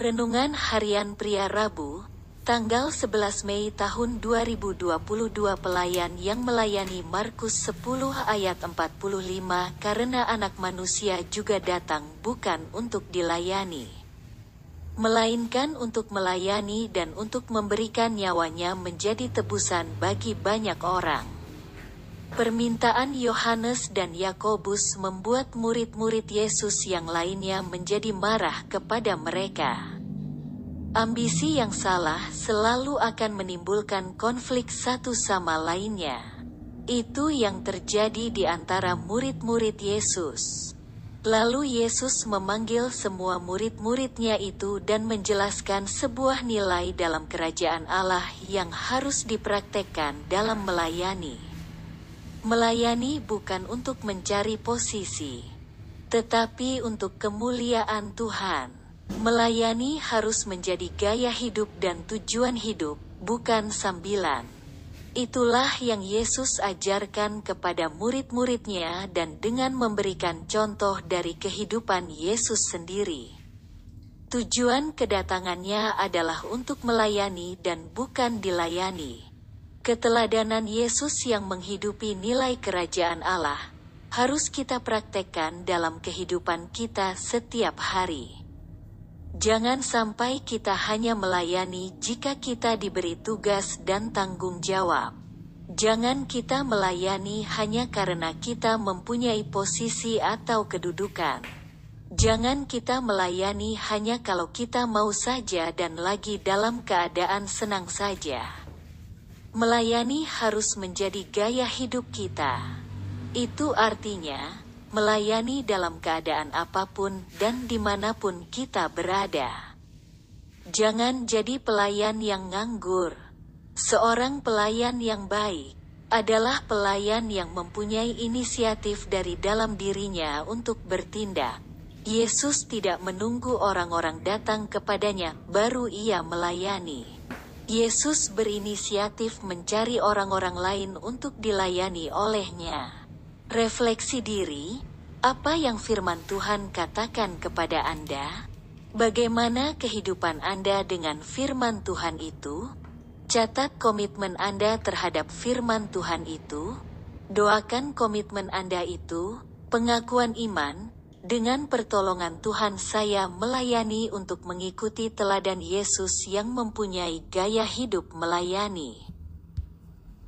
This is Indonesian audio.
Renungan Harian Pria Rabu, tanggal 11 Mei tahun 2022 Pelayan yang melayani Markus 10 ayat 45 Karena anak manusia juga datang bukan untuk dilayani melainkan untuk melayani dan untuk memberikan nyawanya menjadi tebusan bagi banyak orang. Permintaan Yohanes dan Yakobus membuat murid-murid Yesus yang lainnya menjadi marah kepada mereka. Ambisi yang salah selalu akan menimbulkan konflik satu sama lainnya. Itu yang terjadi di antara murid-murid Yesus. Lalu Yesus memanggil semua murid-muridnya itu dan menjelaskan sebuah nilai dalam kerajaan Allah yang harus dipraktekkan dalam melayani. Melayani bukan untuk mencari posisi, tetapi untuk kemuliaan Tuhan. Melayani harus menjadi gaya hidup dan tujuan hidup, bukan sambilan. Itulah yang Yesus ajarkan kepada murid-muridnya dan dengan memberikan contoh dari kehidupan Yesus sendiri. Tujuan kedatangannya adalah untuk melayani dan bukan dilayani. Keteladanan Yesus yang menghidupi nilai kerajaan Allah harus kita praktekkan dalam kehidupan kita setiap hari. Jangan sampai kita hanya melayani jika kita diberi tugas dan tanggung jawab. Jangan kita melayani hanya karena kita mempunyai posisi atau kedudukan. Jangan kita melayani hanya kalau kita mau saja dan lagi dalam keadaan senang saja. Melayani harus menjadi gaya hidup kita. Itu artinya, melayani dalam keadaan apa pun dan di mana pun kita berada. Jangan jadi pelayan yang nganggur. Seorang pelayan yang baik adalah pelayan yang mempunyai inisiatif dari dalam dirinya untuk bertindak. Yesus tidak menunggu orang-orang datang kepadanya, baru ia melayani. Yesus berinisiatif mencari orang-orang lain untuk dilayani olehnya. Refleksi diri, apa yang firman Tuhan katakan kepada Anda? Bagaimana kehidupan Anda dengan firman Tuhan itu? Catat komitmen Anda terhadap firman Tuhan itu. Doakan komitmen Anda itu, pengakuan iman, dengan pertolongan Tuhan saya melayani untuk mengikuti teladan Yesus yang mempunyai gaya hidup melayani.